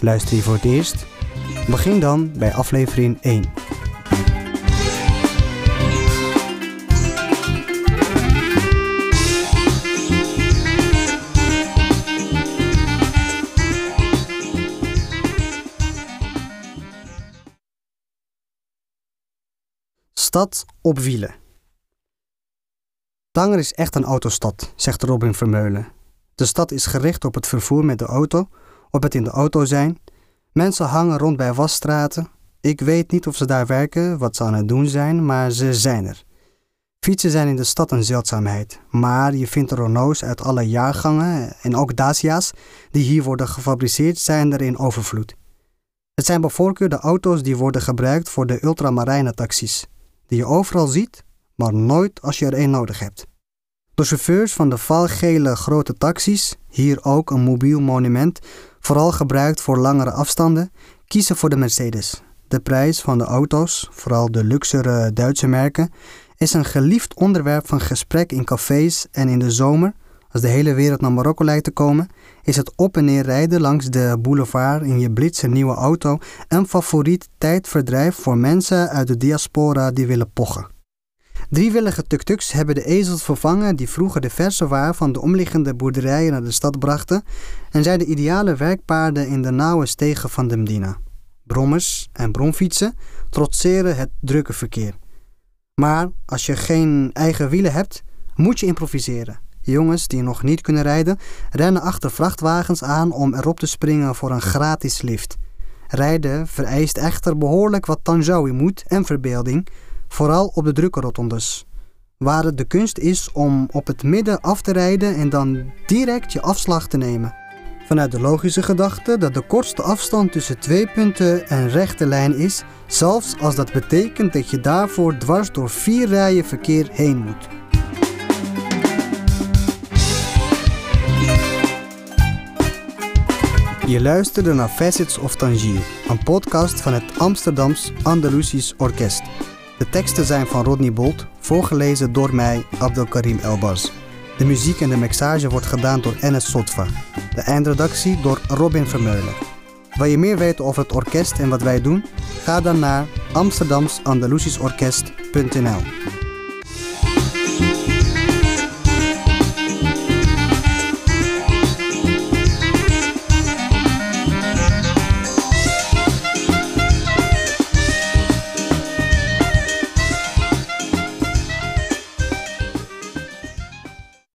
Luister je voor het eerst? Begin dan bij aflevering 1. Stad op wielen. Tanger is echt een autostad, zegt Robin Vermeulen. De stad is gericht op het vervoer met de auto, op het in de auto zijn. Mensen hangen rond bij wasstraten. Ik weet niet of ze daar werken, wat ze aan het doen zijn, maar ze zijn er. Fietsen zijn in de stad een zeldzaamheid, maar je vindt Renaults uit alle jaargangen en ook Dacia's die hier worden gefabriceerd zijn er in overvloed. Het zijn bij voorkeur de auto's die worden gebruikt voor de ultramarijne taxis, die je overal ziet, maar nooit als je er een nodig hebt. De chauffeurs van de valgele grote taxis, hier ook een mobiel monument, vooral gebruikt voor langere afstanden, kiezen voor de Mercedes. De prijs van de auto's, vooral de luxere Duitse merken, is een geliefd onderwerp van gesprek in cafés en in de zomer, als de hele wereld naar Marokko lijkt te komen, is het op en neer rijden langs de boulevard in je Britse nieuwe auto een favoriet tijdverdrijf voor mensen uit de diaspora die willen pochen. Driewillige tuk-tuks hebben de ezels vervangen die vroeger de verse waar van de omliggende boerderijen naar de stad brachten en zijn de ideale werkpaarden in de nauwe stegen van de Medina. Brommers en bromfietsen trotseren het drukke verkeer. Maar als je geen eigen wielen hebt, moet je improviseren. Jongens die nog niet kunnen rijden, rennen achter vrachtwagens aan om erop te springen voor een gratis lift. Rijden vereist echter behoorlijk wat tanjawi moed en verbeelding, vooral op de drukke rotondes. Waar het de kunst is om op het midden af te rijden en dan direct je afslag te nemen. Vanuit de logische gedachte dat de kortste afstand tussen twee punten een rechte lijn is, zelfs als dat betekent dat je daarvoor dwars door vier rijen verkeer heen moet. Je luisterde naar Facets of Tangier, een podcast van het Amsterdams Andalusisch Orkest. De teksten zijn van Rodney Bolt, voorgelezen door mij, Abdelkarim Elbaz. De muziek en de mixage wordt gedaan door Enes Sotva. De eindredactie door Robin Vermeulen. Wil je meer weten over het orkest en wat wij doen? Ga dan naar amsterdamsandalusischorkest.nl